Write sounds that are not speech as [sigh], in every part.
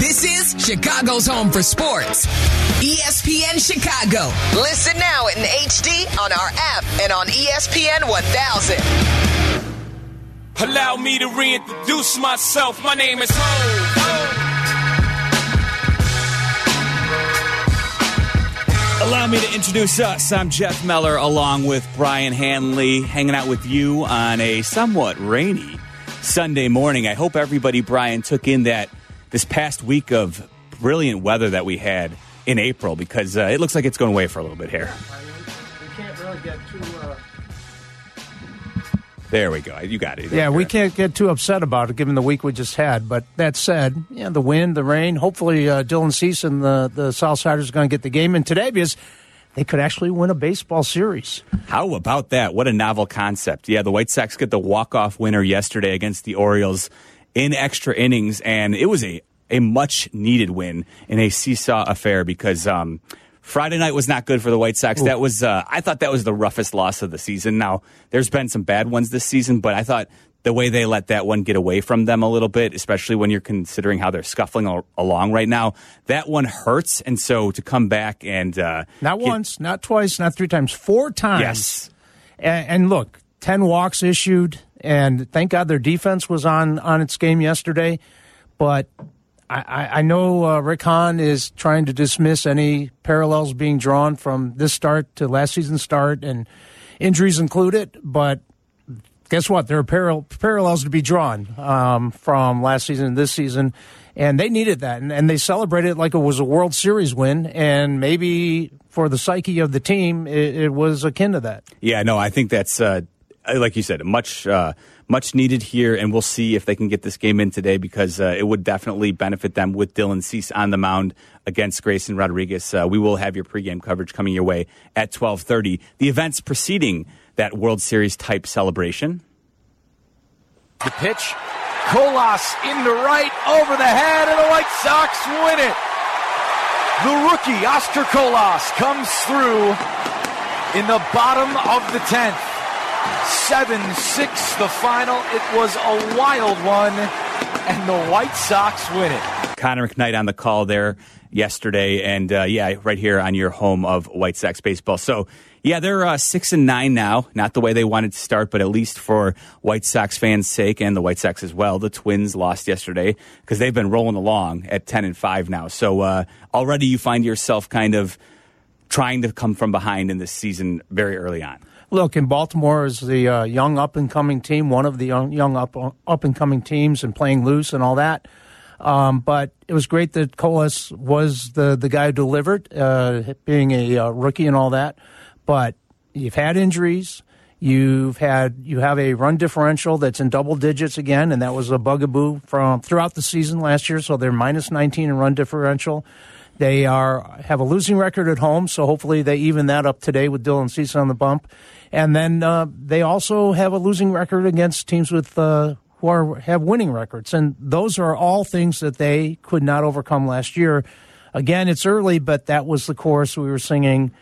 This is Chicago's home for sports. ESPN Chicago. Listen now in HD on our app and on ESPN 1000. Allow me to reintroduce myself. My name is Ho. Allow me to introduce us. I'm Jeff Meller along with Brian Hanley, hanging out with you on a somewhat rainy Sunday morning. I hope everybody, Brian, took in that this past week of brilliant weather that we had in April because uh, it looks like it's going away for a little bit here. We can't really get too. Uh... There we go. You got it. Yeah, we can't get too upset about it given the week we just had. But that said, yeah, the wind, the rain. Hopefully, uh, Dylan Cease and the the Southsiders are going to get the game in today because they could actually win a baseball series. How about that? What a novel concept. Yeah, the White Sox get the walk-off winner yesterday against the Orioles in extra innings, and it was a, a much needed win in a seesaw affair because um, Friday night was not good for the White Sox. That was uh, I thought that was the roughest loss of the season. Now there's been some bad ones this season, but I thought the way they let that one get away from them a little bit, especially when you're considering how they're scuffling al- along right now, that one hurts. And so to come back and uh, Not get- once, not twice, not three times, four times. yes, And, and look, ten walks issued, and thank God their defense was on on its game yesterday. But I, I, know uh, Rick Hahn is trying to dismiss any parallels being drawn from this start to last season's start, and injuries included. But guess what? There are paral- parallels to be drawn um, from last season to this season, and they needed that, and, and they celebrated it like it was a World Series win, and maybe for the psyche of the team, it, it was akin to that. Yeah, no, I think that's uh, like you said, much uh, much needed here, and we'll see if they can get this game in today because uh, it would definitely benefit them with Dylan Cease on the mound against Grayson Rodriguez. Uh, we will have your pregame coverage coming your way at twelve thirty. The events preceding that World Series type celebration. The pitch. Colas into right, over the head, and the White Sox win it. The rookie, Oscar Colas, comes through in the bottom of the 10th. 7 6 the final. It was a wild one, and the White Sox win it. Connor McKnight on the call there yesterday, and uh, yeah, right here on your home of White Sox baseball. So yeah, they're uh, six and nine now. Not the way they wanted to start, but at least for White Sox fans' sake and the White Sox as well. The Twins lost yesterday because they've been rolling along at ten and five now. So uh, already you find yourself kind of trying to come from behind in this season very early on. Look, in Baltimore is the uh, young up and coming team, one of the young, young up up and coming teams, and playing loose and all that. Um, but it was great that Colas was the the guy who delivered, uh, being a uh, rookie and all that. But you've had injuries. You've had you have a run differential that's in double digits again, and that was a bugaboo from throughout the season last year. So they're minus 19 in run differential. They are have a losing record at home, so hopefully they even that up today with Dylan Cease on the bump. And then uh, they also have a losing record against teams with uh, who are have winning records, and those are all things that they could not overcome last year. Again, it's early, but that was the chorus we were singing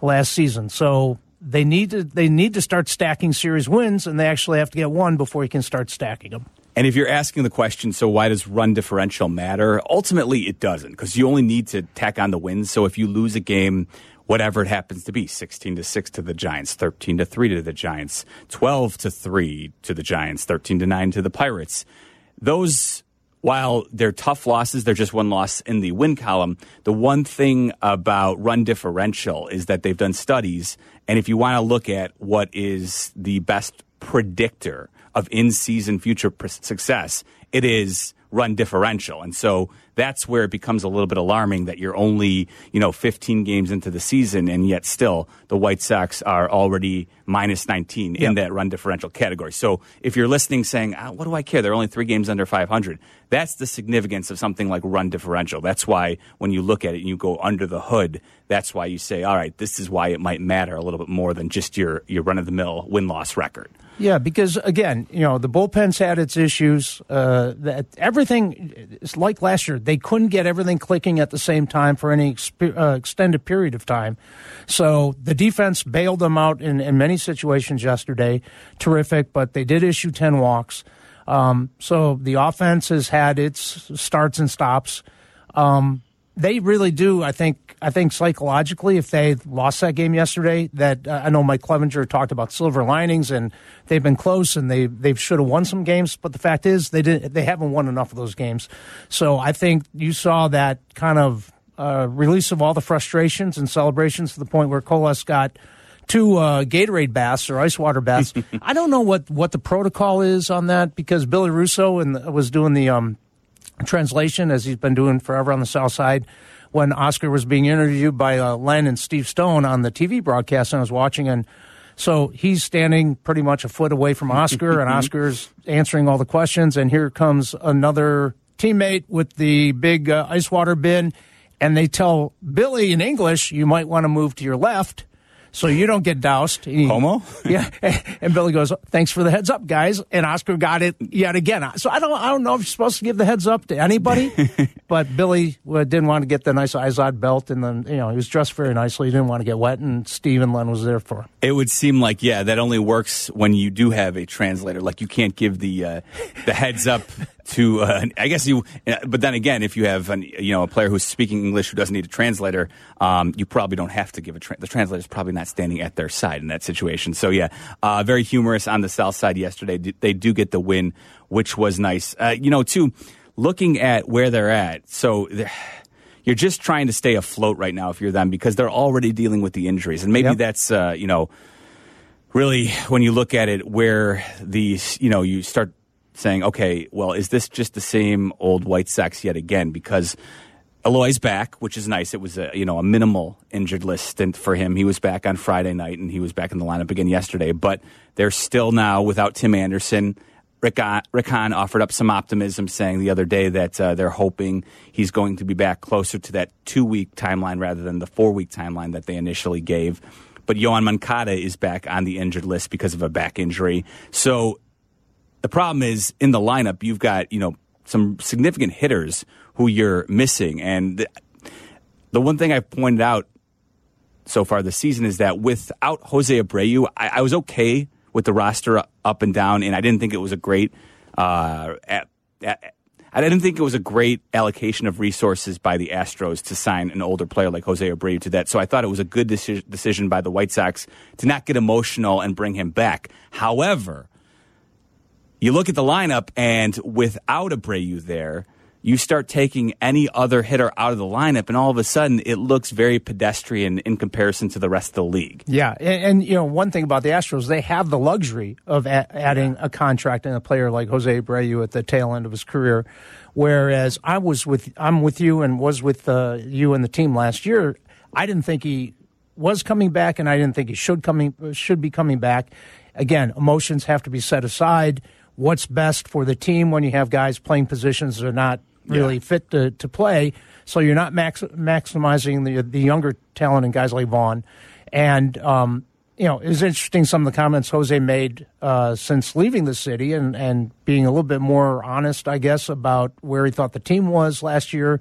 last season. So they need to they need to start stacking series wins, and they actually have to get one before you can start stacking them. And if you're asking the question, so why does run differential matter? Ultimately, it doesn't because you only need to tack on the wins. So if you lose a game, whatever it happens to be, 16 to 6 to the Giants, 13 to 3 to the Giants, 12 to 3 to the Giants, 13 to 9 to the Pirates, those while they're tough losses, they're just one loss in the win column. The one thing about run differential is that they've done studies, and if you want to look at what is the best predictor of in-season future pr- success, it is run differential. And so that's where it becomes a little bit alarming that you're only, you know, 15 games into the season and yet still the White Sox are already minus 19 in Yep. that run differential category. So if you're listening saying, ah, what do I care? They're only three games under 500. That's the significance of something like run differential. That's why when you look at it and you go under the hood, that's why you say, all right, this is why it might matter a little bit more than just your, your run of the mill win loss record. Yeah, because again, you know, the bullpen's had its issues. Uh, that everything is like last year. They couldn't get everything clicking at the same time for any exp- uh, extended period of time. So the defense bailed them out in, in many situations yesterday. Terrific, but they did issue 10 walks. Um, so the offense has had its starts and stops. Um, they really do. I think. I think psychologically, if they lost that game yesterday, that uh, I know Mike Clevinger talked about silver linings, and they've been close, and they they should have won some games. But the fact is, they didn't. They haven't won enough of those games. So I think you saw that kind of uh, release of all the frustrations and celebrations to the point where Colas got two uh, Gatorade baths or ice water baths. [laughs] I don't know what, what the protocol is on that because Billy Russo and was doing the um, translation as he's been doing forever on the South Side. When Oscar was being interviewed by uh, Len and Steve Stone on the TV broadcast, and I was watching, and so he's standing pretty much a foot away from Oscar, and [laughs] Oscar's answering all the questions, and here comes another teammate with the big uh, ice water bin and they tell Billy in English, you might want to move to your left so you don't get doused. He, Homo? [laughs] yeah. And Billy goes, "Thanks for the heads up, guys." And Oscar got it yet again. So I don't, I don't know if you're supposed to give the heads up to anybody, [laughs] but Billy uh, didn't want to get the nice Izod belt, and then you know he was dressed very nicely. He didn't want to get wet, and Steve and Len was there for him. It would seem like yeah, that only works when you do have a translator. Like you can't give the uh, the heads up to uh, I guess you uh, but then again if you have an, you know a player who's speaking English who doesn't need a translator um, you probably don't have to give a tra- the translator is probably not standing at their side in that situation. So yeah uh, very humorous on the south side yesterday. They do get the win which was nice. Uh, you know too looking at where they're at so they're, you're just trying to stay afloat right now if you're them because they're already dealing with the injuries. And maybe yep. that's uh, you know really when you look at it where these you know you start saying, okay, well, is this just the same old White Sox yet again? Because Eloy's back, which is nice. It was a you know a minimal injured list stint for him. He was back on Friday night and he was back in the lineup again yesterday. But they're still now without Tim Anderson. Rick, Rick Hahn offered up some optimism, saying the other day that uh, they're hoping he's going to be back closer to that two week timeline rather than the four week timeline that they initially gave. But Yoan Moncada is back on the injured list because of a back injury. So the problem is in the lineup, you've got, you know, some significant hitters who you're missing. And the, the one thing I've pointed out so far this season is that without Jose Abreu, I, I was okay with the roster up and down, and I didn't think it was a great. Uh, at, at, I didn't think it was a great allocation of resources by the Astros to sign an older player like Jose Abreu to that. So I thought it was a good deci- decision by the White Sox to not get emotional and bring him back. However, you look at the lineup, and without Abreu there, you start taking any other hitter out of the lineup, and all of a sudden it looks very pedestrian in comparison to the rest of the league. Yeah, and, and you know one thing about the Astros, they have the luxury of a- adding a contract and a player like Jose Abreu at the tail end of his career, whereas I was with I'm with you and was with uh, you and the team last year. I didn't think he was coming back, and I didn't think he should coming should be coming back. Again, emotions have to be set aside what's best for the team when you have guys playing positions that are not really yeah. fit to, to play. So you're not max, maximizing the the younger talent in guys like Vaughn. And um, you know, it's interesting some of the comments Jose made uh, since leaving the city and, and being a little bit more honest, I guess, about where he thought the team was last year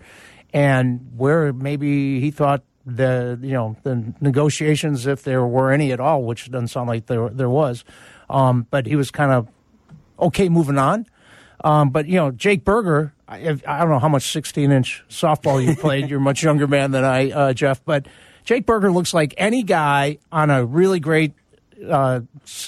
and where maybe he thought the you know the negotiations, if there were any at all, which doesn't sound like there there was. Um, but he was kind of okay moving on. Um, but you know, Jake Burger. I, I, don't know how much 16 inch softball you played. You're a much younger man than I, uh, Jeff. But Jake Burger looks like any guy on a really great, uh,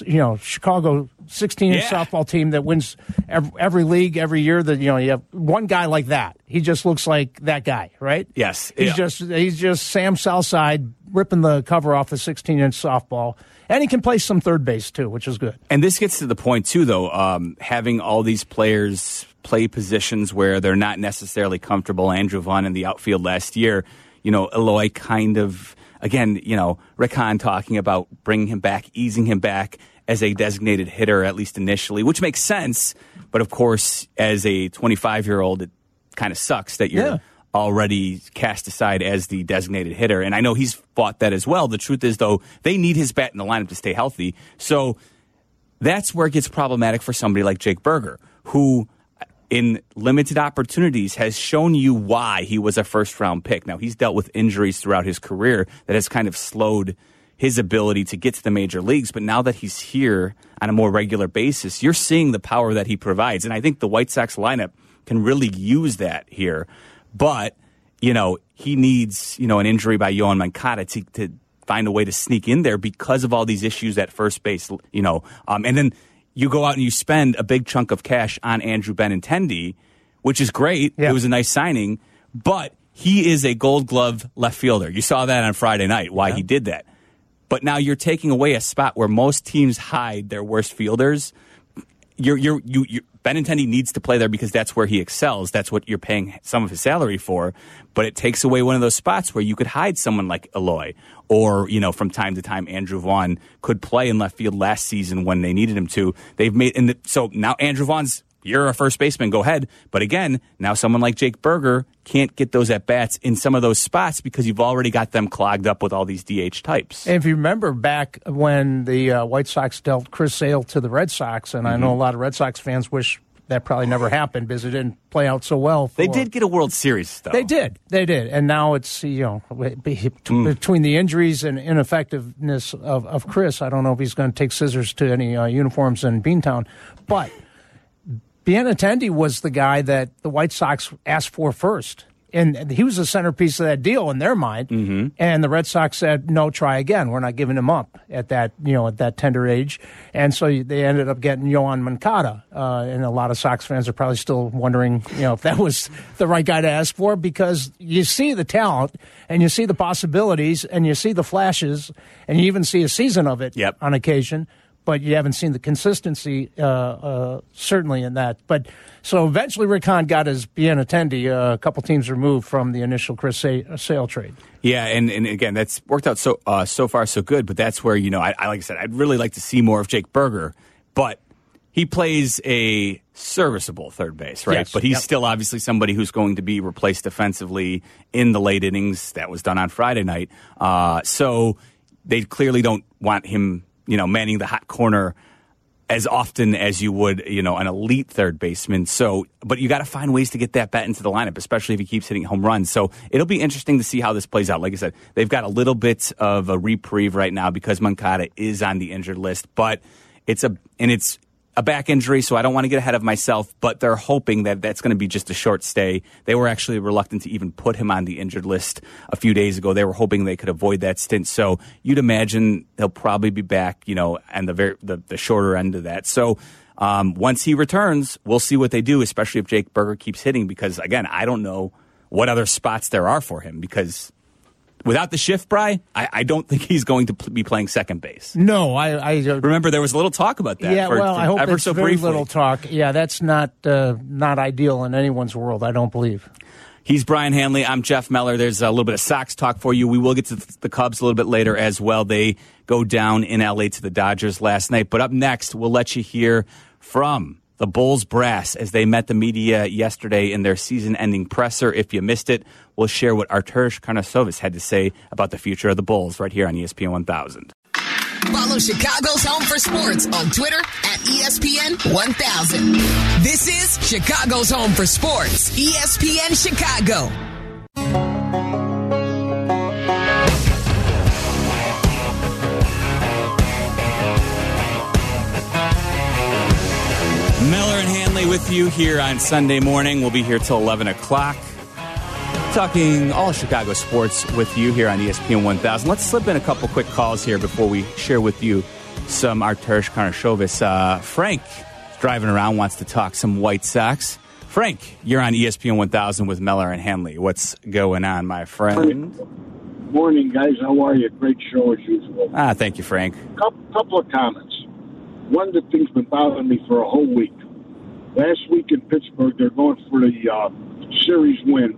you know, Chicago 16 inch yeah. softball team that wins every, every, league every year. That you know, you have one guy like that. He just looks like that guy, right? Yes. He's yeah. just he's just Sam Southside ripping the cover off a 16 inch softball and he can play some third base too, which is good. And this gets to the point too, though, um, having all these players play positions where they're not necessarily comfortable. Andrew Vaughn in the outfield last year, you know, Eloy kind of again, you know, Rick Hahn talking about bringing him back, easing him back as a designated hitter at least initially, which makes sense. But of course, as a 25 year old, it kind of sucks that you're. Yeah already cast aside as the designated hitter. And I know he's fought that as well. The truth is, though, they need his bat in the lineup to stay healthy. So that's where it gets problematic for somebody like Jake Burger, who in limited opportunities has shown you why he was a first round pick. Now, he's dealt with injuries throughout his career that has kind of slowed his ability to get to the major leagues. But now that he's here on a more regular basis, you're seeing the power that he provides. And I think the White Sox lineup can really use that here. But you know, he needs, you know, an injury by Yoan Moncada to, to find a way to sneak in there because of all these issues at first base, you know. Um, and then you go out and you spend a big chunk of cash on Andrew Benintendi, which is great. Yeah. It was a nice signing, but he is a gold glove left fielder. You saw that on Friday night, why he did that. But now you're taking away a spot where most teams hide their worst fielders. You're, you're, you, you, Benintendi needs to play there because that's where he excels. That's what you're paying some of his salary for. But it takes away one of those spots where you could hide someone like Eloy, or you know, from time to time, Andrew Vaughn could play in left field last season when they needed him to. They've made and the, so now Andrew Vaughn's you're a first baseman, go ahead. But again, now someone like Jake Burger can't get those at bats in some of those spots because you've already got them clogged up with all these DH types. And if you remember back when the uh, White Sox dealt Chris Sale to the Red Sox, and I Mm-hmm. know a lot of Red Sox fans wish that probably never happened because it didn't play out so well. They did get a World Series, though. They did. They did. And now it's, you know, Hmm. between the injuries and ineffectiveness of, of Chris, I don't know if he's going to take scissors to any uh, uniforms in Beantown. But Benintendi was the guy that the White Sox asked for first. And he was the centerpiece of that deal in their mind. Mm-hmm. And the Red Sox said, no, try again. We're not giving him up at that, you know, at that tender age. And so they ended up getting Yoan Moncada. Uh, and a lot of Sox fans are probably still wondering, you know, if that was the right guy to ask for because you see the talent and you see the possibilities and you see the flashes and you even see a season of it Yep. on occasion but you haven't seen the consistency uh, uh, certainly in that. But so eventually, Rick Hahn got his Benintendi uh, a couple teams removed from the initial Chris Sa- Sale trade. Yeah, and, and again, that's worked out so uh, so far so good. But that's where you know, I, I like I said, I'd really like to see more of Jake Burger, but he plays a serviceable third base, right? Yes, But he's yep. still obviously somebody who's going to be replaced defensively in the late innings. That was done on Friday night, uh, so they clearly don't want him, you know, manning the hot corner as often as you would, you know, an elite third baseman. So, but you got to find ways to get that bat into the lineup, especially if he keeps hitting home runs. So it'll be interesting to see how this plays out. Like I said, they've got a little bit of a reprieve right now because Moncada is on the injured list, but it's a and it's a back injury, so I don't want to get ahead of myself. But they're hoping that that's going to be just a short stay. They were actually reluctant to even put him on the injured list a few days ago. They were hoping they could avoid that stint. So you'd imagine he'll probably be back, you know, and the very the, the shorter end of that. So. Um, once he returns, we'll see what they do, especially if Jake Burger keeps hitting. Because again, I don't know what other spots there are for him. Because without the shift, Bry, I, I don't think he's going to pl- be playing second base. No, I. I uh, Remember, there was a little talk about that. yeah, for- well, for I hope ever so very briefly. little talk. Yeah, that's not uh, not ideal in anyone's world. I don't believe. He's Brian Hanley. I'm Jeff Meller. There's a little bit of Sox talk for you. We will get to the Cubs a little bit later as well. They go down in LA to the Dodgers last night. But up next, we'll let you hear from the Bulls brass as they met the media yesterday in their season ending presser. If you missed it, we'll share what Arturas Karnisovas had to say about the future of the Bulls right here on ESPN 1000. Follow Chicago's Home for Sports on Twitter at ESPN 1000. This is Chicago's Home for Sports, ESPN Chicago. With you here on Sunday morning. We'll be here till 11 o'clock. Talking all Chicago sports with you here on ESPN 1000. Let's slip in a couple quick calls here before we share with you some Arturas Karnisovas. Uh, Frank driving around, wants to talk some White Sox. Frank, you're on ESPN 1000 with Meller and Hanley. What's going on, my friend? Morning, guys. How are you? Great show as usual. Ah, thank you, Frank. Couple, couple of comments. One of the things been bothering me for a whole week. Last week in Pittsburgh, they're going for the uh, series win,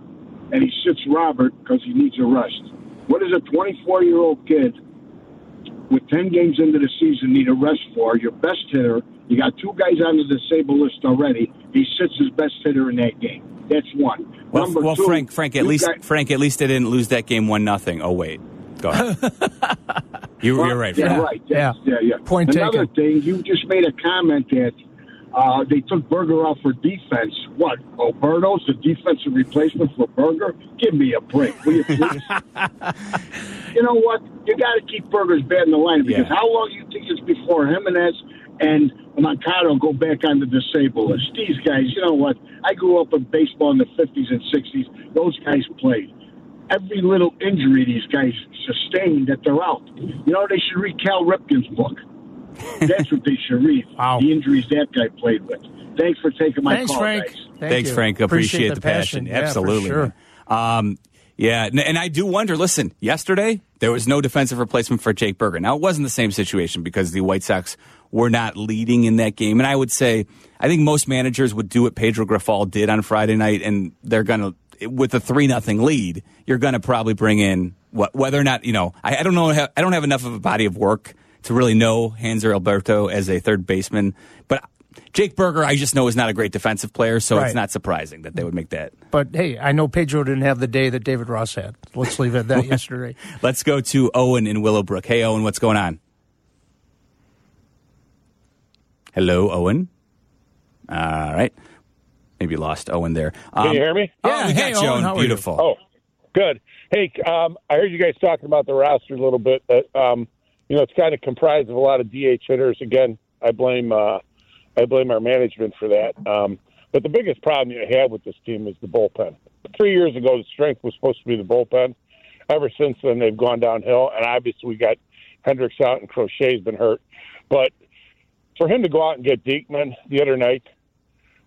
and he sits Robert because he needs a rest. What does a 24 year old kid with 10 games into the season need a rest for? Your best hitter. You got two guys on the disabled list already. He sits his best hitter in that game. That's one. Well, Number well two, Frank, Frank, at least got- Frank, at least they didn't lose that game one nothing. Oh wait, go ahead. [laughs] you, you're right. Yeah, Frank. right. Yeah. Yeah, yeah. yeah. Point Another taken. thing, you just made a comment that uh, they took Burger off for defense. What? Alberto's the defensive replacement for Burger? Give me a break, will you please? [laughs] you know what? You got to keep Burger's bat in the line because Yeah. how long do you think it's before Jimenez and Moncada go back on the disabled list. These guys, you know what? I grew up in baseball in the 50s and 60s. Those guys played. Every little injury these guys sustained that they're out. You know, they should read Cal Ripken's book. [laughs] That's what they should read. Wow. The injuries that guy played with. Thanks for taking my Thanks, call, Frank. guys. Thank Thanks, you. Frank. Appreciate, the passion. Yeah, for Absolutely. sure. Um, yeah, and, and I do wonder. Listen, yesterday there was no defensive replacement for Jake Burger. Now it wasn't the same situation because the White Sox were not leading in that game, and I would say I think most managers would do what Pedro Grifol did on Friday night, and they're gonna with a three nothing lead, you're gonna probably bring in what whether or not you know. I, I don't know. I don't have enough of a body of work to really know Hanser Alberto as a third baseman, but. Jake Burger, I just know is not a great defensive player, so Right. it's not surprising that they would make that. But hey, I know Pedro didn't have the day that David Ross had. Let's leave it at that [laughs] yesterday. Let's go to Owen in Willowbrook. Hey, Owen, what's going on? Hello, Owen. All right. Maybe lost Owen there. Um, Can you hear me? Oh, Yeah, we hey, got you, Owen, Owen. how are you? Beautiful. Oh, good. Hey, um, I heard you guys talking about the roster a little bit. That um, you know, it's kind of comprised of a lot of DH hitters. Again, I blame uh, I blame our management for that. Um, but the biggest problem you have with this team is the bullpen. Three years ago, the strength was supposed to be the bullpen. Ever since then, they've gone downhill, and obviously we got Hendriks out and Crochet's been hurt. But for him to go out and get Diekman the other night,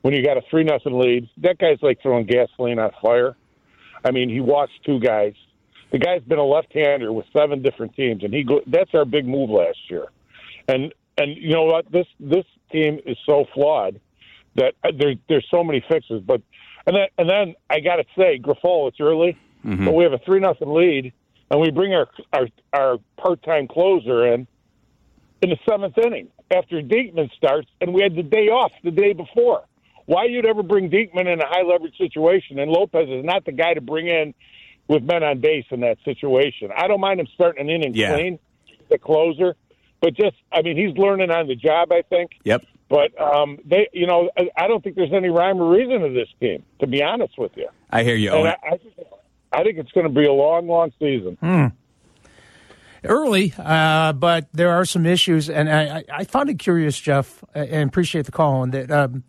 when you got a three nothing lead, that guy's like throwing gasoline on fire. I mean, he walks two guys. The guy's been a left-hander with seven different teams, and he go, that's our big move last year. And and you know what? This this team is so flawed that uh, there there's so many fixes. But and then and then I got to say, Grifol, it's early, but we have a three nothing lead, and we bring our our our part-time closer in in the seventh inning after Diekman starts, and we had the day off the day before. Why you'd ever bring Diekman in a high leverage situation? And Lopez is not the guy to bring in with men on base in that situation. I don't mind him starting an inning Yeah. clean, the closer, but just I mean he's learning on the job. I think. Yep. But um, they, you know, I, I don't think there's any rhyme or reason to this team. To be honest with you, I hear you, and Owen. I, I, think- I think it's going to be a long, long season. Hmm. Early, uh, but there are some issues, and I, I- I found it curious, Jeff, uh, and appreciate the call. And that um,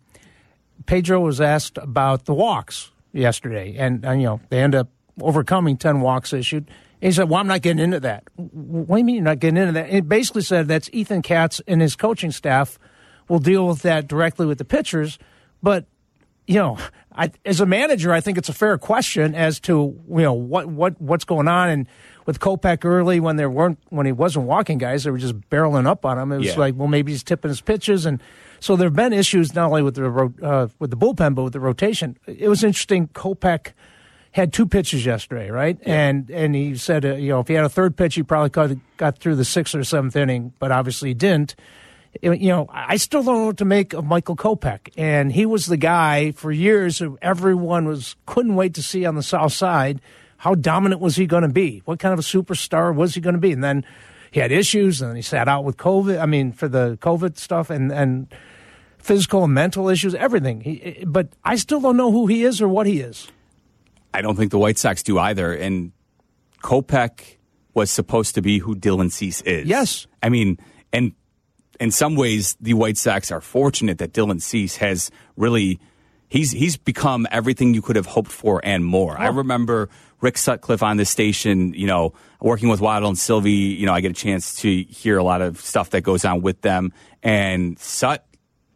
Pedro was asked about the walks yesterday, and, and you know they end up overcoming ten walks issued. He said, "Well, I'm not getting into that." What do you mean you're not getting into that? It basically said that's Ethan Katz and his coaching staff will deal with that directly with the pitchers, but you know, I, as a manager, I think it's a fair question as to you know what what what's going on. And with Kopech early, when there weren't when he wasn't walking guys, they were just barreling up on him. It was Yeah. like, well, maybe he's tipping his pitches, and so there have been issues not only with the uh, with the bullpen but with the rotation. It was interesting. Kopech had two pitches yesterday, right? And and he said, uh, you know, if he had a third pitch, he probably could have got through the sixth or seventh inning, but obviously he didn't you know, I still don't know what to make of Michael Kopech. And he was the guy for years who everyone was couldn't wait to see on the South Side. How dominant was he going to be? What kind of a superstar was he going to be? And then he had issues, and he sat out with COVID. I mean, for the COVID stuff, and and physical and mental issues, everything. He, but I still don't know who he is or what he is. I don't think the White Sox do either. And Kopech was supposed to be who Dylan Cease is. Yes. I mean, and in some ways, the White Sox are fortunate that Dylan Cease has really. He's he's become everything you could have hoped for and more. I remember Rick Sutcliffe on this station, you know, working with Waddle and Sylvie. You know, I get a chance to hear a lot of stuff that goes on with them. And Sut,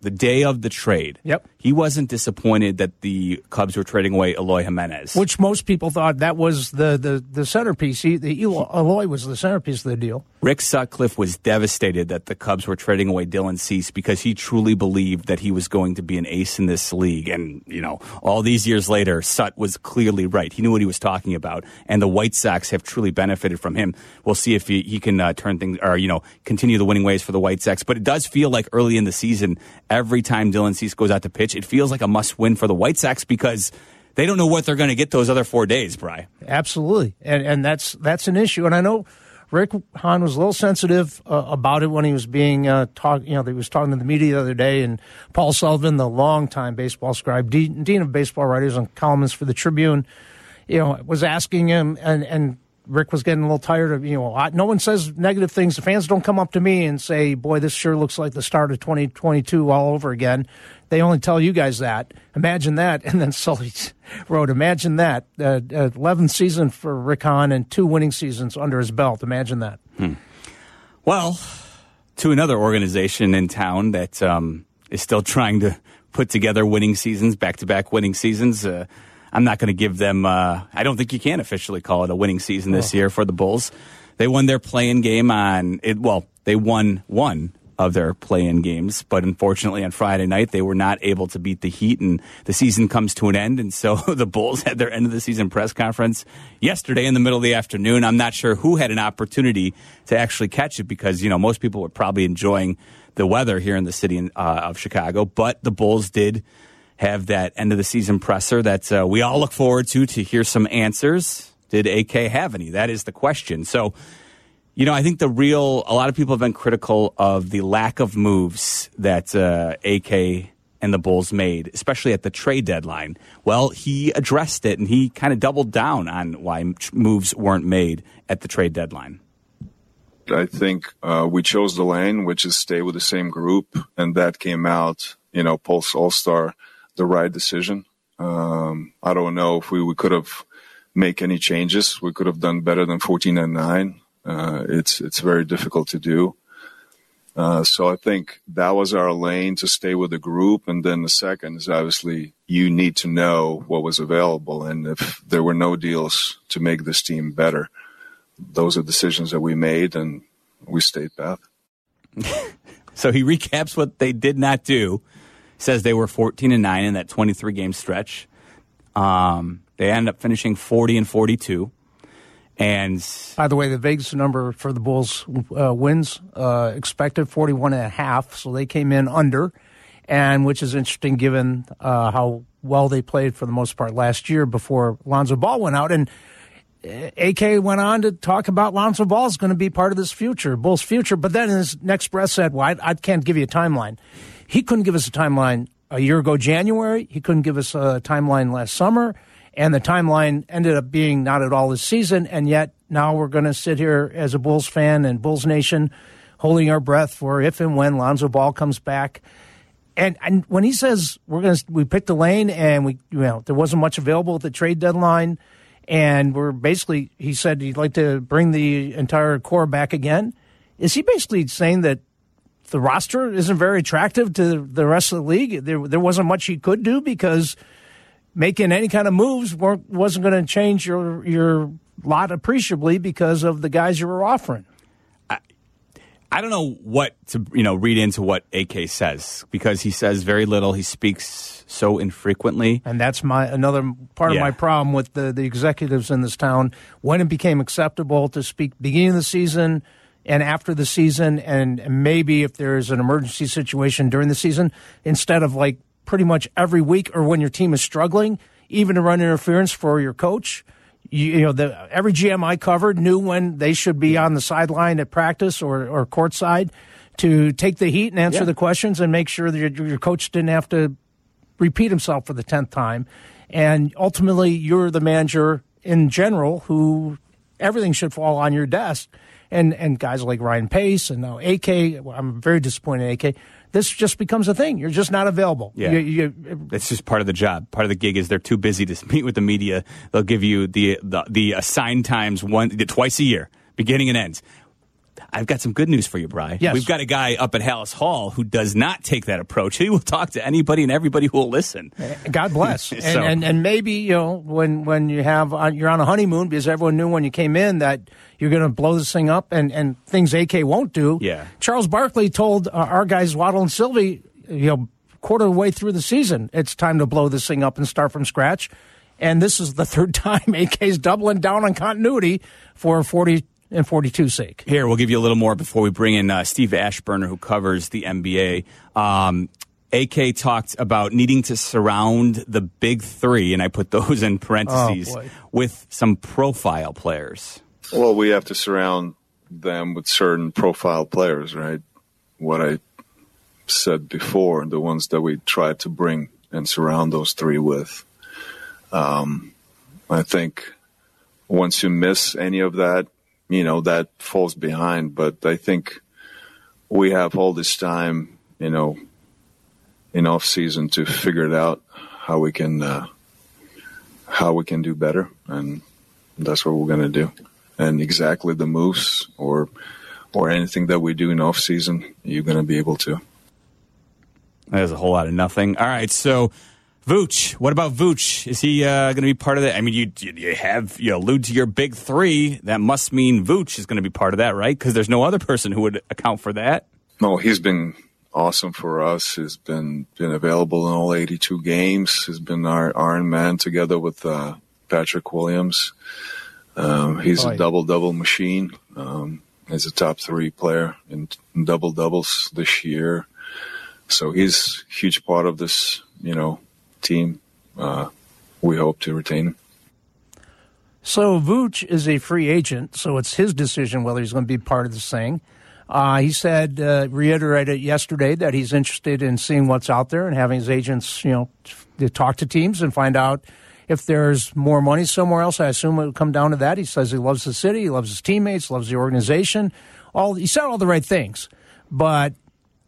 the day of the trade, Yep. He wasn't disappointed that the Cubs were trading away Eloy Jimenez. Which most people thought that was the the, the centerpiece. He, the Elo- Eloy was the centerpiece of the deal. Rick Sutcliffe was devastated that the Cubs were trading away Dylan Cease because he truly believed that he was going to be an ace in this league. And, you know, all these years later, Sut was clearly right. He knew what he was talking about. And the White Sox have truly benefited from him. We'll see if he, he can uh, turn things, or, you know, continue the winning ways for the White Sox. But it does feel like early in the season, every time Dylan Cease goes out to pitch, it feels like a must win for the White Sox because they don't know what they're going to get those other four days, Bry. Absolutely, and and that's that's an issue. And I know Rick Hahn was a little sensitive uh, about it when he was being uh. You know, he was talking to the media the other day, and Paul Sullivan, the longtime baseball scribe, dean, dean of baseball writers and columnist for the Tribune, you know, was asking him, and and Rick was getting a little tired of, you know, I, no one says negative things. The fans don't come up to me and say, boy, this sure looks like the start of 2022 all over again. They only tell you guys that. Imagine that. [laughs] And then Sully wrote, imagine that. Uh, 11th season for Rick Hahn and two winning seasons under his belt. Imagine that. Hmm. Well, to another organization in town that um, is still trying to put together winning seasons, back to back winning seasons. Uh, I'm not going to give them. Uh, I don't think you can officially call it a winning season this year for the Bulls. They won their play-in game on it. Well, they won one of their play-in games, but unfortunately on Friday night they were not able to beat the Heat, and the season comes to an end. And so [laughs] the Bulls had their end of the season press conference yesterday in the middle of the afternoon. I'm not sure who had an opportunity to actually catch it because you know most people were probably enjoying the weather here in the city uh, of Chicago, but the Bulls did have that end of the season presser that uh, we all look forward to to hear some answers. Did AK have any? That is the question. So, you know, I think the real, a lot of people have been critical of the lack of moves that uh, AK and the Bulls made, especially at the trade deadline. Well, he addressed it and he kind of doubled down on why moves weren't made at the trade deadline. I think uh, we chose the lane, which is stay with the same group, and that came out, you know, post All Star the right decision. Um, I don't know if we, we could have make any changes. We could have done better than 14 and nine. Uh, it's it's very difficult to do. Uh, so I think that was our lane to stay with the group, and then the second is obviously you need to know what was available, and if there were no deals to make this team better, those are decisions that we made, and we stayed path. [laughs] so he recaps what they did not do says they were 14 and 9 in that 23 game stretch. Um, they ended up finishing 40 and 42. And by the way, the Vegas number for the Bulls uh, wins uh, expected 41 and a half, so they came in under, and which is interesting given uh, how well they played for the most part last year before Lonzo Ball went out. And uh, AK went on to talk about Lonzo Ball is going to be part of this future, Bulls' future. But then his next breath said, "Well, I, I can't give you a timeline." He couldn't give us a timeline a year ago, January. He couldn't give us a timeline last summer. And the timeline ended up being not at all this season. And yet now we're going to sit here as a Bulls fan and Bulls Nation holding our breath for if and when Lonzo Ball comes back. And, and when he says we're going to, we picked a lane and we, you know, there wasn't much available at the trade deadline. And we're basically, he said he'd like to bring the entire core back again. Is he basically saying that the roster isn't very attractive to the rest of the league. There, there wasn't much he could do because making any kind of moves wasn't going to change your your lot appreciably because of the guys you were offering. I, I don't know what to you know read into what AK says because he says very little. He speaks so infrequently, and that's my another part yeah. of my problem with the the executives in this town. When it became acceptable to speak beginning of the season and after the season, and maybe if there's an emergency situation during the season, instead of like pretty much every week or when your team is struggling, even to run interference for your coach. You, you know, the, every GM I covered knew when they should be on the sideline at practice or, or courtside to take the heat and answer yeah. the questions and make sure that your, your coach didn't have to repeat himself for the 10th time. And ultimately, you're the manager in general who everything should fall on your desk and and guys like Ryan Pace and now AK. I'm very disappointed in AK. This just becomes a thing. You're just not available. Yeah, you, you, it's just part of the job. Part of the gig is they're too busy to [laughs] meet with the media. They'll give you the the, the assigned times one twice a year, beginning and end. I've got some good news for you, Bry. Yes. We've got a guy up at Halas Hall who does not take that approach. He will talk to anybody and everybody who will listen. God bless. [laughs] so. and, and, and maybe you know when when you have uh, you're on a honeymoon because everyone knew when you came in that you're going to blow this thing up and and things AK won't do. Yeah. Charles Barkley told uh, our guys Waddle and Sylvie, you know, quarter of the way through the season, it's time to blow this thing up and start from scratch. And this is the third [laughs] time AK's doubling down on continuity for 40 and 42 sake. Here, we'll give you a little more before we bring in uh, Steve Aschburner, who covers the NBA. Um, AK talked about needing to surround the big three, and I put those in parentheses, oh, with some profile players. Well, we have to surround them with certain profile players, right? What I said before, the ones that we try to bring and surround those three with. Um, I think once you miss any of that, you know that falls behind. But I think we have all this time, you know, in off season to figure it out how we can uh, how we can do better, and that's what we're going to do. And exactly the moves or or anything that we do in off season, you're going to be able to. There's a whole lot of nothing. All right, so Vooch, what about Vooch? Is he uh, going to be part of that? I mean, you you have you allude to your big three. That must mean Vooch is going to be part of that, right? Because there's no other person who would account for that. No, he's been awesome for us. He's been been available in all 82 games. He's been our Iron Man together with uh, Patrick Williams. Um, he's a double double machine. Um, he's a top three player in, in double doubles this year. So he's a huge part of this, you know, team. Uh, we hope to retain him. So Vooch is a free agent, so it's his decision whether he's going to be part of this thing. Uh, he said, uh, reiterated yesterday that he's interested in seeing what's out there and having his agents, you know, to talk to teams and find out if there's more money somewhere else. I assume it would come down to that. He says he loves the city, he loves his teammates, loves the organization. All he said all the right things, but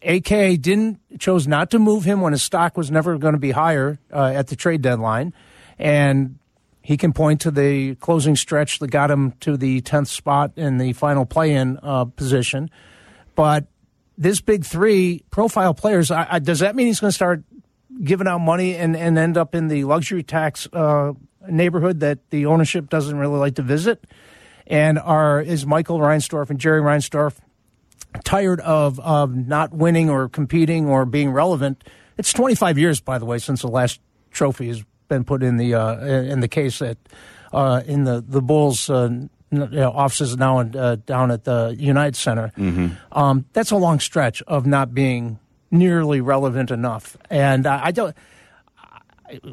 AK didn't chose not to move him when his stock was never going to be higher uh, at the trade deadline, and he can point to the closing stretch that got him to the tenth spot in the final play-in uh, position. But this big three profile players, I, I, does that mean he's going to start giving out money and, and end up in the luxury tax uh, neighborhood that the ownership doesn't really like to visit? And are is Michael Reinsdorf and Jerry Reinsdorf tired of, of not winning or competing or being relevant? It's 25 years, by the way, since the last trophy has been put in the uh, in the case at uh, in the the Bulls uh, you know, offices now in, uh, down at the United Center. Mm-hmm. Um, that's a long stretch of not being nearly relevant enough, and I, I don't.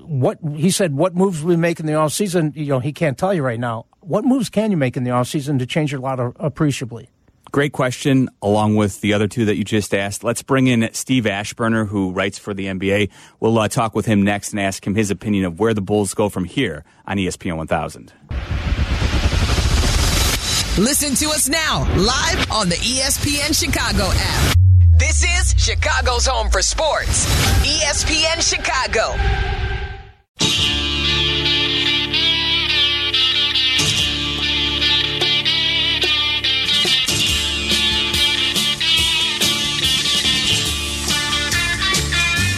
What he said, what moves we make in the off season? You know, he can't tell you right now. What moves can you make in the off season to change your lot appreciably? Great question, along with the other two that you just asked. Let's bring in Steve Aschburner, who writes for the NBA. We'll uh, talk with him next and ask him his opinion of where the Bulls go from here on ESPN 1000. Listen to us now, live on the ESPN Chicago app. This is Chicago's home for sports, ESPN Chicago.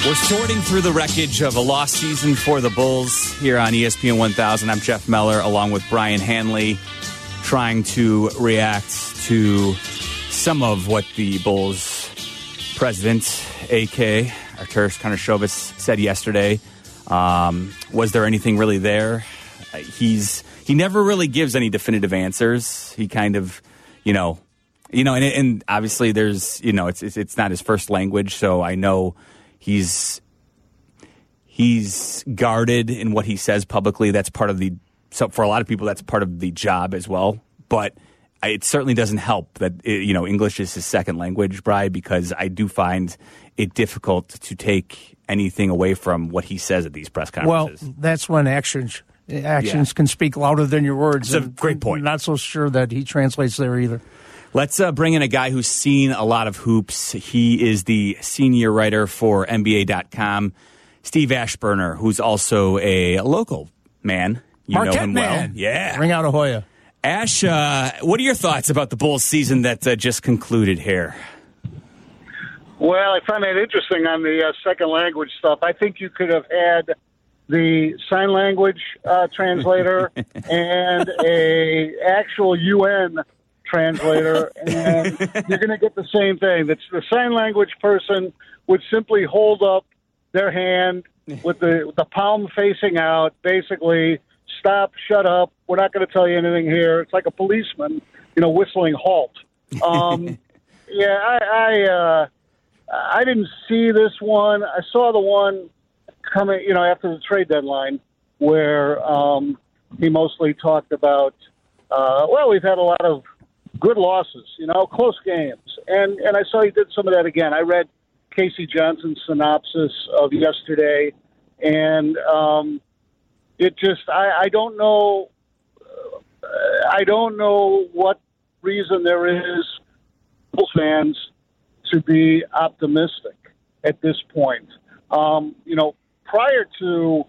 We're sorting through the wreckage of a lost season for the Bulls here on ESPN 1000. I'm Jeff Meller along with Brian Hanley trying to react to some of what the Bulls president, AK, Arturas Karnisovas, said yesterday. Um, was there anything really there? He's he never really gives any definitive answers. He kind of, you know, you know, and, and obviously there's, you know, it's, it's it's not his first language, so I know he's he's guarded in what he says publicly. That's part of the so for a lot of people that's part of the job as well. But it certainly doesn't help that you know English is his second language, Bry, because I do find it difficult to take anything away from what he says at these press conferences. Well, that's when actions actions yeah. can speak louder than your words. That's a great point. Not so sure that he translates there either. Let's uh, bring in a guy who's seen a lot of hoops. He is the senior writer for NBA.com, Steve Aschburner, who's also a local man. You Marquette know him man. well. Yeah. Ring out a Hoya. Ash, uh, what are your thoughts about the Bulls season that uh, just concluded here? Well, I find that interesting on the uh, second language stuff. I think you could have had the sign language uh, translator [laughs] and a actual UN translator, [laughs] and you're going to get the same thing. That's the sign language person would simply hold up their hand with the with the palm facing out, basically stop, shut up. We're not going to tell you anything here. It's like a policeman, you know, whistling halt. Um, [laughs] yeah, I I, uh, I didn't see this one. I saw the one coming, you know, after the trade deadline, where um, he mostly talked about. Uh, well, we've had a lot of good losses, you know, close games. And and I saw he did some of that again. I read K.C. Johnson's synopsis of yesterday, and um, it just I, I don't know. uh, I don't know what reason there is, Bulls fans, to be optimistic at this point. Um, you know, prior to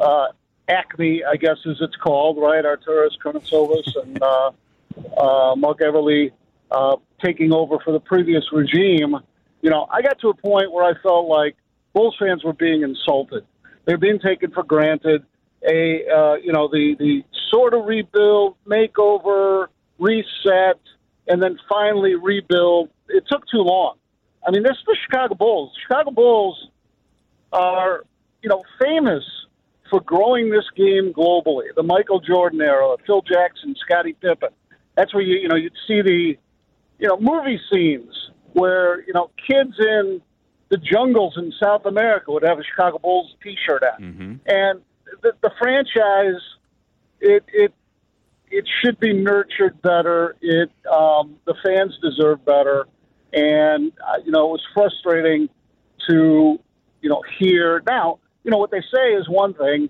uh, Acme, I guess as it's called, right? Arturas Karnisovas and uh, uh, Marc Eversley uh, taking over for the previous regime. You know, I got to a point where I felt like Bulls fans were being insulted. They're being taken for granted. A uh, you know the the sort of rebuild, makeover, reset, and then finally rebuild. It took too long. I mean, this is the Chicago Bulls. Chicago Bulls are you know famous for growing this game globally. The Michael Jordan era, Phil Jackson, Scottie Pippen. That's where you you know you'd see the you know movie scenes where you know kids in the jungles in South America would have a Chicago Bulls T-shirt on, Mm-hmm. and the, the franchise it it it should be nurtured better. It um, the fans deserve better, and uh, you know it was frustrating to you know hear now. You know what they say is one thing.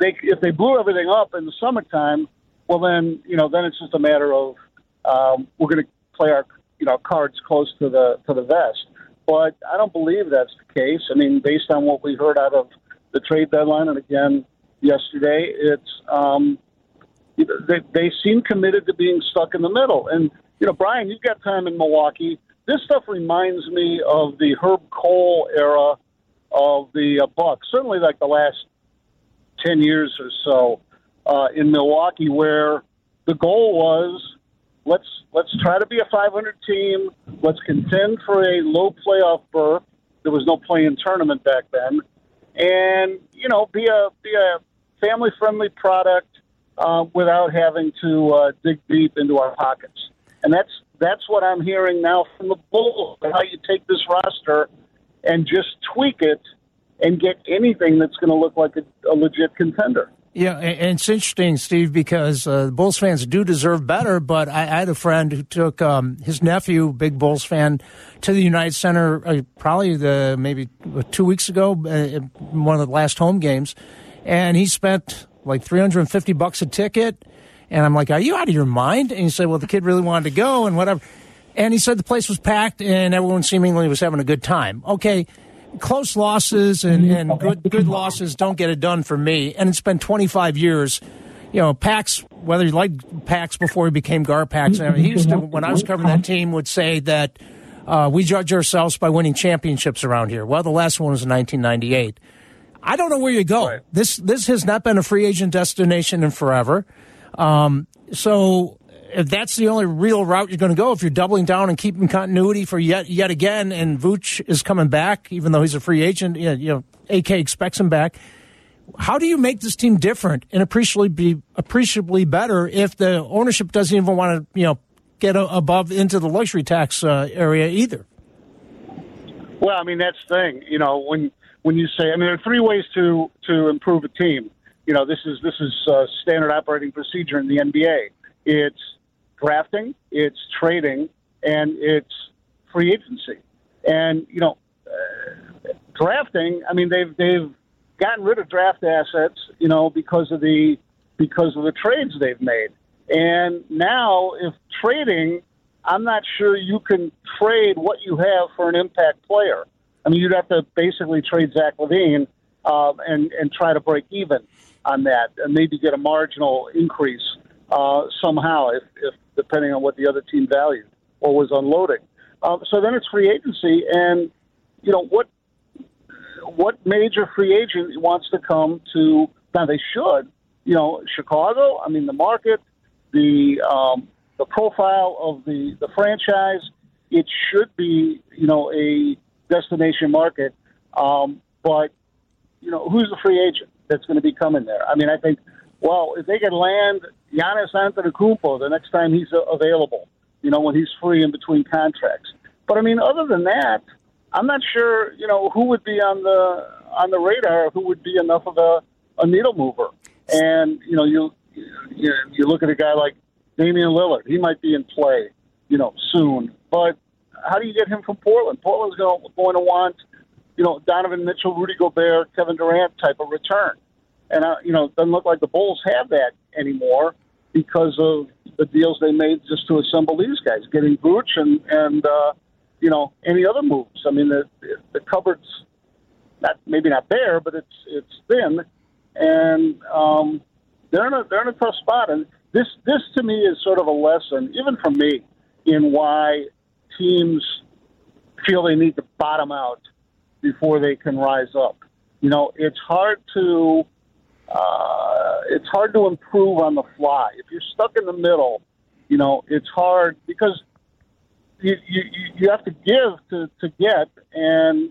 They if they blew everything up in the summertime, well then you know then it's just a matter of um, we're going to play our you know cards close to the to the vest. But I don't believe that's the case. I mean, based on what we heard out of the trade deadline and again yesterday, it's um, they, they seem committed to being stuck in the middle. And you know, Brian, you've got time in Milwaukee. This stuff reminds me of the Herb Kohl era of the uh, Bucks. Certainly, like the last ten years or so uh, in Milwaukee, where the goal was let's let's try to be a 500 team. Let's contend for a low playoff berth. There was no play-in tournament back then, and you know, be a be a family friendly product uh, without having to uh, dig deep into our pockets. And that's that's what I'm hearing now from the Bulls. How you take this roster and just tweak it and get anything that's going to look like a, a legit contender. Yeah, and it's interesting, Steve, because uh, Bulls fans do deserve better. But I, I had a friend who took um, his nephew, big Bulls fan, to the United Center uh, probably the maybe two weeks ago, uh, one of the last home games, and he spent like three hundred and fifty bucks a ticket. And I'm like, "Are you out of your mind?" And he said, "Well, the kid really wanted to go, and whatever." And he said the place was packed, and everyone seemingly was having a good time. Okay close losses and, and good good losses don't get it done for me. And it's been 25 years. You know, Pax, whether you like Pax before he became Garpax, I mean, he used to, when I was covering that team, would say that uh, we judge ourselves by winning championships around here. Well, the last one was in 1998. I don't know where you go. Right. This this has not been a free agent destination in forever. Um, so that's the only real route you're going to go, if you're doubling down and keeping continuity for yet yet again, and Vooch is coming back, even though he's a free agent, you know, you know AK expects him back. How do you make this team different and appreciably be appreciably better if the ownership doesn't even want to, you know, get a, above into the luxury tax uh, area either? Well, I mean that's the thing. You know, when when you say, I mean, there are three ways to to improve a team. You know, this is this is uh, standard operating procedure in the NBA. It's drafting, it's trading, and it's free agency. And you know, uh, drafting. I mean, they've they've gotten rid of draft assets. You know, because of the because of the trades they've made. And now, if trading, I'm not sure you can trade what you have for an impact player. I mean, you'd have to basically trade Zach LaVine um, and and try to break even on that, and maybe get a marginal increase uh, somehow, if, if depending on what the other team valued or was unloading. Um, so then it's free agency, and you know what what major free agent wants to come to? Now they should. You know, Chicago. I mean, the market, the um, the profile of the the franchise. It should be you know a destination market, um, but you know who's the free agent that's going to be coming there? I mean, I think well if they can land Giannis Antetokounmpo the next time he's uh, available, you know when he's free in between contracts. But I mean, other than that, I'm not sure you know who would be on the on the radar, who would be enough of a, a needle mover. And you know, you you, you look at a guy like Damian Lillard. He might be in play, you know, soon. But how do you get him from Portland? Portland's going, going to want, you know, Donovan Mitchell, Rudy Gobert, Kevin Durant type of return. And, you know, it doesn't look like the Bulls have that anymore. because of the deals they made just to assemble these guys, getting Vooch and and uh, you know any other moves. I mean, the the cupboard's not maybe not bare, but it's it's thin, and um, they're in a they're in a tough spot. And this this to me is sort of a lesson, even for me, in why teams feel they need to bottom out before they can rise up. You know, it's hard to uh, it's hard to improve on the fly. If you're stuck in the middle, you know, it's hard because you you, you have to give to, to get, and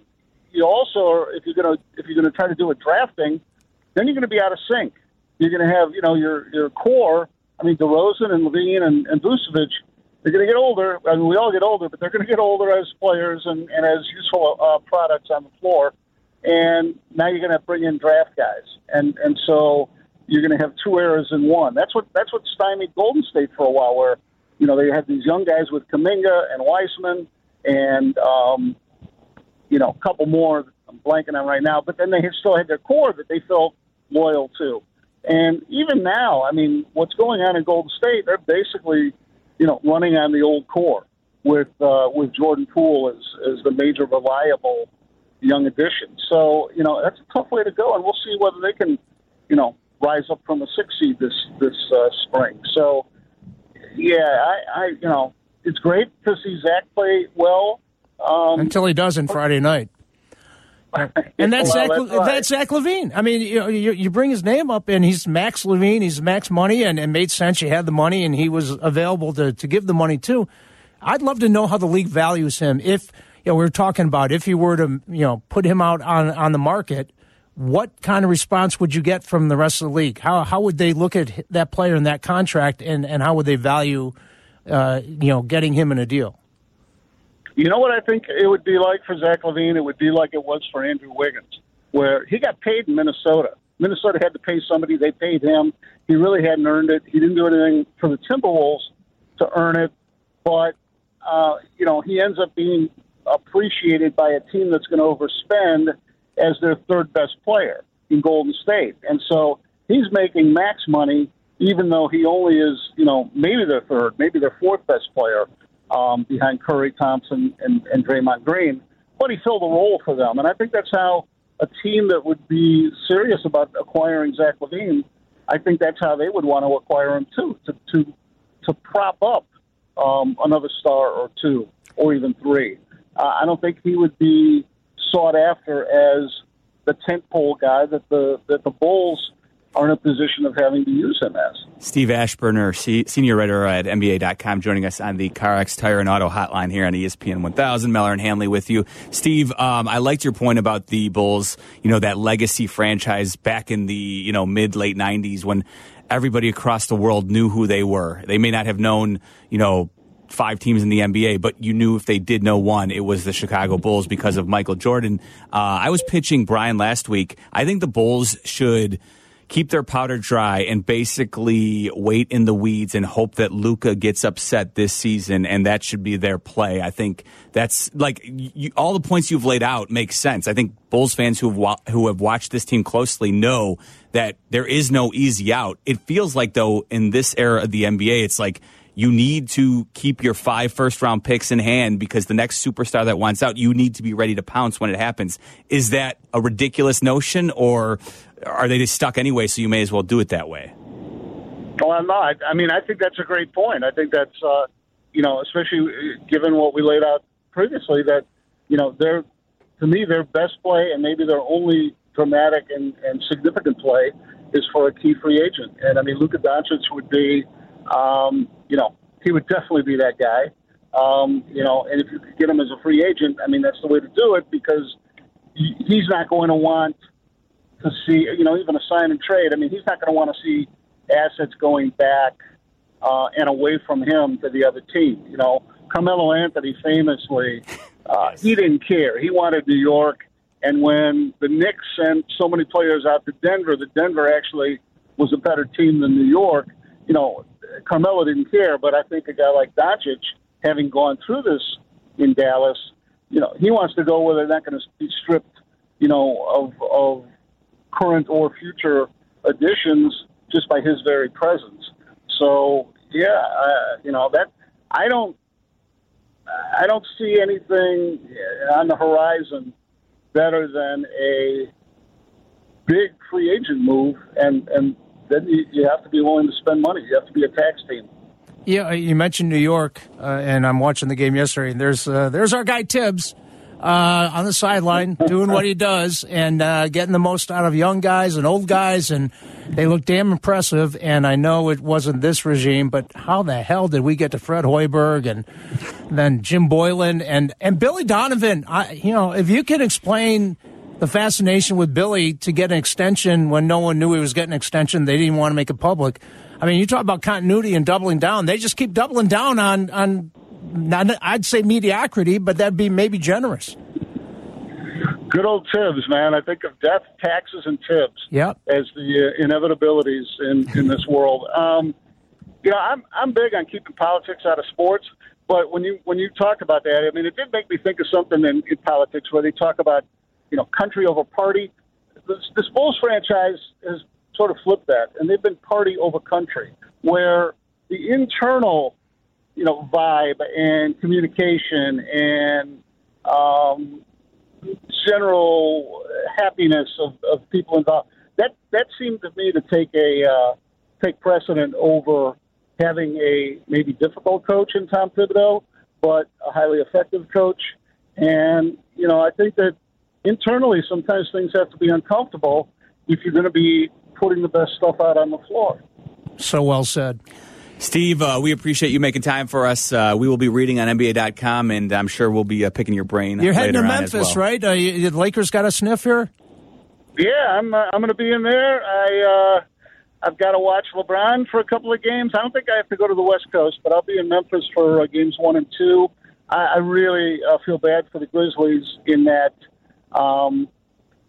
you also if you're gonna if you're gonna try to do a drafting, then you're gonna be out of sync. You're gonna have you know your your core. I mean, DeRozan and LaVine and, and Vucevic, they're going to get older. I mean, we all get older, but they're going to get older as players and, and as useful uh, products on the floor and now you're going to bring in draft guys, and and so you're going to have two eras in one. That's what that's what stymied Golden State for a while, where you know they had these young guys with Kuminga and Wiseman, and um, you know a couple more I'm blanking on right now, but then they still had their core that they felt loyal to. And even now, I mean, what's going on in Golden State? They're basically, you know, running on the old core with uh, with Jordan Poole as as the major reliable young addition. So you know that's a tough way to go, and we'll see whether they can, you know, rise up from a six seed this this uh, spring. So yeah, I, I you know it's great to see Zach play well um, until he doesn't Friday night. [laughs] And that's well, Zach. that's right. That's Zach LaVine. I mean, you, you you bring his name up, and he's Max Levine. He's Max Money, and it made sense. You had the money, and he was available to to give the money to. I'd love to know how the league values him. If you know, we were talking about if you were to you know put him out on on the market, what kind of response would you get from the rest of the league? How how would they look at that player in that contract, and and how would they value, uh, you know, getting him in a deal? You know what I think it would be like for Zach LaVine? It would be like it was for Andrew Wiggins, where he got paid in Minnesota. Minnesota had to pay somebody. They paid him. He really hadn't earned it. He didn't do anything for the Timberwolves to earn it. But, uh, you know, he ends up being appreciated by a team that's going to overspend as their third best player in Golden State. And so he's making max money, even though he only is, you know, maybe their third, maybe their fourth best player um, behind Curry, Thompson, and, and Draymond Green. But he filled a role for them. And I think that's how a team that would be serious about acquiring Zach LaVine, I think that's how they would want to acquire him too, to to to prop up um, another star or two or even three. Uh, I don't think he would be sought after as the tentpole guy that the that the Bulls are in a position of having to use him as. Steve Aschburner, se- senior writer at NBA.com, joining us on the CarX Tire and Auto Hotline here on ESPN 1000. Meller and Hanley with you. Steve, um, I liked your point about the Bulls, you know, that legacy franchise back in the, you know, mid, late 90s when everybody across the world knew who they were. They may not have known, you know, five teams in the NBA, but you knew if they did know one, it was the Chicago Bulls because of Michael Jordan. Uh, I was pitching Brian last week. I think the Bulls should keep their powder dry and basically wait in the weeds and hope that Luka gets upset this season, and that should be their play. I think that's like you, all the points you've laid out make sense. I think Bulls fans who have who have watched this team closely know that there is no easy out. It feels like though in this era of the NBA, it's like you need to keep your five first round picks in hand because the next superstar that wants out, you need to be ready to pounce when it happens. Is that a ridiculous notion or are they just stuck anyway, so you may as well do it that way? Well, I'm not. I mean, I think that's a great point. I think that's, uh, you know, especially given what we laid out previously, that, you know, their, to me, their best play and maybe their only dramatic and, and significant play is for a key free agent. And I mean, Luka Doncic would be, um, you know, he would definitely be that guy. Um, you know, and if you could get him as a free agent, I mean, that's the way to do it because he's not going to want to see, you know, even a sign and trade. I mean, he's not going to want to see assets going back uh, and away from him to the other team. You know, Carmelo Anthony famously, uh, [laughs] he didn't care. He wanted New York. And when the Knicks sent so many players out to Denver, that Denver actually was a better team than New York. You know, Carmelo didn't care, but I think a guy like Doncic, having gone through this in Dallas, you know, he wants to go where they're not going to be stripped, you know, of of current or future additions just by his very presence. so yeah, uh, you know that I don't I don't see anything on the horizon better than a big free agent move, and and then you, you have to be willing to spend money. You have to be a tax team. Yeah, you mentioned New York, uh, and I'm watching the game yesterday. And there's uh, there's our guy Thibs uh, on the sideline [laughs] doing what he does and uh, getting the most out of young guys and old guys, and they look damn impressive. And I know it wasn't this regime, but how the hell did we get to Fred Hoiberg and then Jim Boylan and and Billy Donovan? I, you know, if you can explain the fascination with Billy to get an extension when no one knew he was getting an extension, they didn't want to make it public. I mean, you talk about continuity and doubling down. They just keep doubling down on on. Not, I'd say mediocrity, but that'd be maybe generous. Good old Thibs, man. I think of death, taxes, and Thibs yep. as the uh, inevitabilities in, in this world. Um, you know, I'm I'm big on keeping politics out of sports, but when you when you talk about that, I mean, it did make me think of something in, in politics where they talk about you know country over party. This, this Bulls franchise has sort of flipped that, and they've been party over country, where the internal, you know, vibe and communication and um, general happiness of, of people involved that that seemed to me to take a uh, take precedent over having a maybe difficult coach in Tom Thibodeau, but a highly effective coach. And you know, I think that internally sometimes things have to be uncomfortable if you're going to be putting the best stuff out on the floor. So well said. Steve, uh, we appreciate you making time for us. Uh, we will be reading on NBA.com, and I'm sure we'll be uh, picking your brain. You're heading to well. Memphis, right? Uh, you, the Lakers got a sniff here. Yeah, I'm. Uh, I'm going to be in there. I. Uh, I've got to watch LeBron for a couple of games. I don't think I have to go to the West Coast, but I'll be in Memphis for uh, games one and two. I, I really uh, feel bad for the Grizzlies in that um,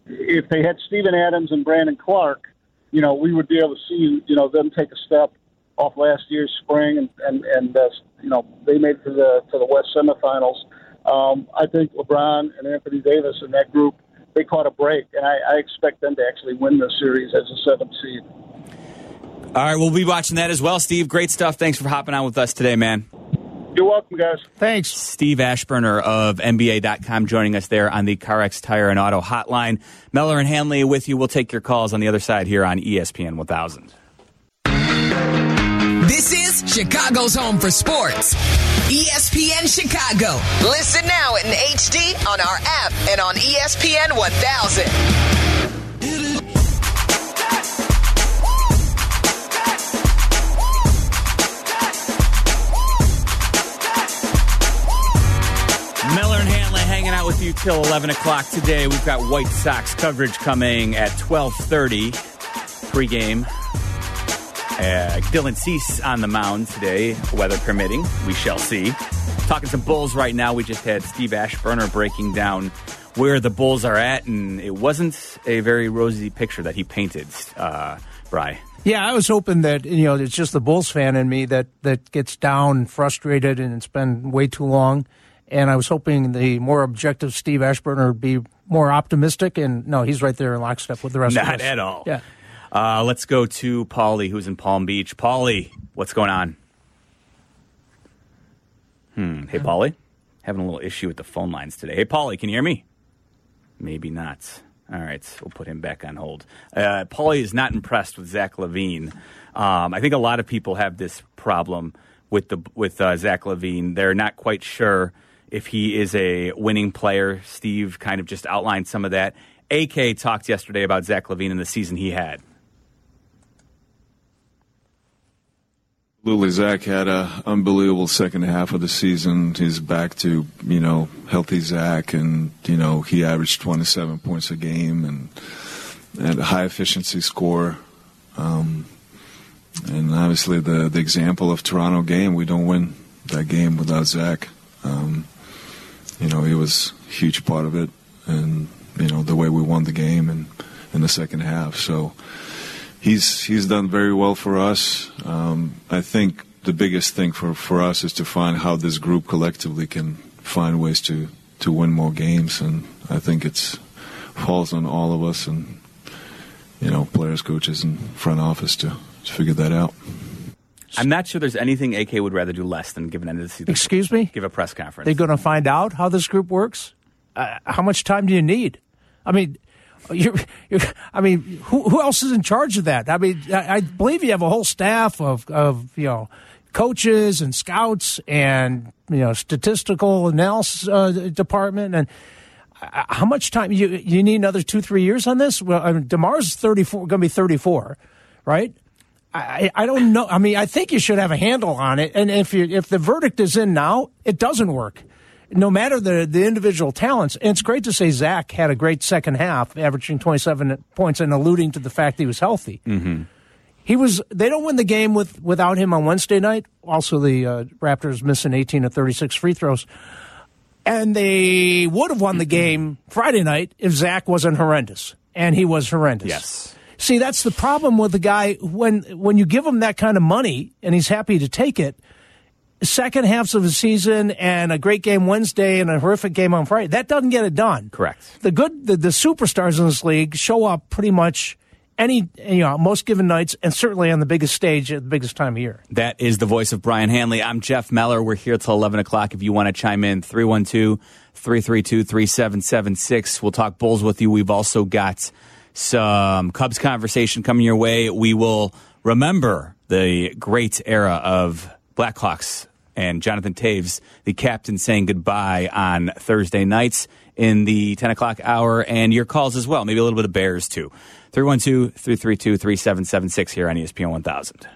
if they had Steven Adams and Brandon Clarke, you know, we would be able to see, you know, them take a step off last year's spring, and and and uh, you know they made it to the to the West semifinals. Um, I think LeBron and Anthony Davis and that group they caught a break, and I, I expect them to actually win the series as a seventh seed. All right, we'll be watching that as well, Steve. Great stuff. Thanks for hopping on with us today, man. You're welcome, guys. Thanks. Steve Aschburner of NBA.com joining us there on the CarX Tire and Auto Hotline. Meller and Hanley with you. We'll take your calls on the other side here on E ESPN 1000. This is Chicago's home for sports. ESPN Chicago. Listen now in HD on our app and on E ESPN 1000. You till 11 o'clock today. We've got White Sox coverage coming at 1230 pregame. Uh, Dylan Cease on the mound today, weather permitting. We shall see. Talking some Bulls right now. We just had Steve Aschburner breaking down where the Bulls are at, and it wasn't a very rosy picture that he painted, uh, Bry. Yeah, I was hoping that you know it's just the Bulls fan in me that that gets down, frustrated, and it's been way too long. And I was hoping the more objective Steve Aschburner would be more optimistic. And no, he's right there in lockstep with the rest of us. Not at all. Yeah. Uh, let's go to Paulie, who's in Palm Beach. Paulie, what's going on? Hmm. Hey, Paulie. Having a little issue with the phone lines today. Hey, Paulie, can you hear me? Maybe not. All right, we'll put him back on hold. Uh, Paulie is not impressed with Zach LaVine. Um, I think a lot of people have this problem with the with uh, Zach LaVine. They're not quite sure if he is a winning player. Steve kind of just outlined some of that. AK talked yesterday about Zach LaVine and the season he had. Absolutely, Zach had an unbelievable second half of the season. He's back to you know healthy Zach, and you know he averaged 27 points a game and and a high efficiency score. Um, and obviously, the the example of Toronto game, we don't win that game without Zach. Um, you know, he was a huge part of it, and you know the way we won the game and in the second half. So he's he's done very well for us. Um, I think the biggest thing for, for us is to find how this group collectively can find ways to, to win more games, and I think it's falls on all of us and you know players, coaches, and front office to, to figure that out. I'm not sure there's anything AK would rather do less than give an end of the season. Excuse me? Give a press conference. They're going to find out how this group works. Uh, how much time do you need? I mean, you're, you're, I mean, who, who else is in charge of that? I mean, I, I believe you have a whole staff of, of you know coaches and scouts and you know statistical analysis uh, department and uh, how much time you you need another two three years on this? Well, I mean, DeMar's thirty four, going to be thirty four, right? I, I don't know. I mean, I think you should have a handle on it. And if you if the verdict is in now, it doesn't work. No matter the the individual talents, and it's great to say Zach had a great second half, averaging twenty seven points and alluding to the fact he was healthy. Mm-hmm. He was. They don't win the game with without him on Wednesday night. Also, the uh, Raptors missing eighteen of thirty six free throws, and they would have won the game Friday night if Zach wasn't horrendous, and he was horrendous. Yes. See, that's the problem with the guy when when you give him that kind of money and he's happy to take it. Second halves of the season and a great game Wednesday and a horrific game on Friday. That doesn't get it done. Correct. The good the, the superstars in this league show up pretty much any you know most given nights and certainly on the biggest stage at the biggest time of year. That is the voice of Brian Hanley. I'm Jeff Meller. We're here till 11 o'clock. If you want to chime in, 312 332 3776. We'll talk Bulls with you. We've also got some Cubs conversation coming your way. We will remember the great era of Blackhawks and Jonathan Toews, the captain, saying goodbye on Thursday nights in the 10 o'clock hour, and your calls as well. Maybe a little bit of Bears, too. 312 332 3776 here on ESPN 1000.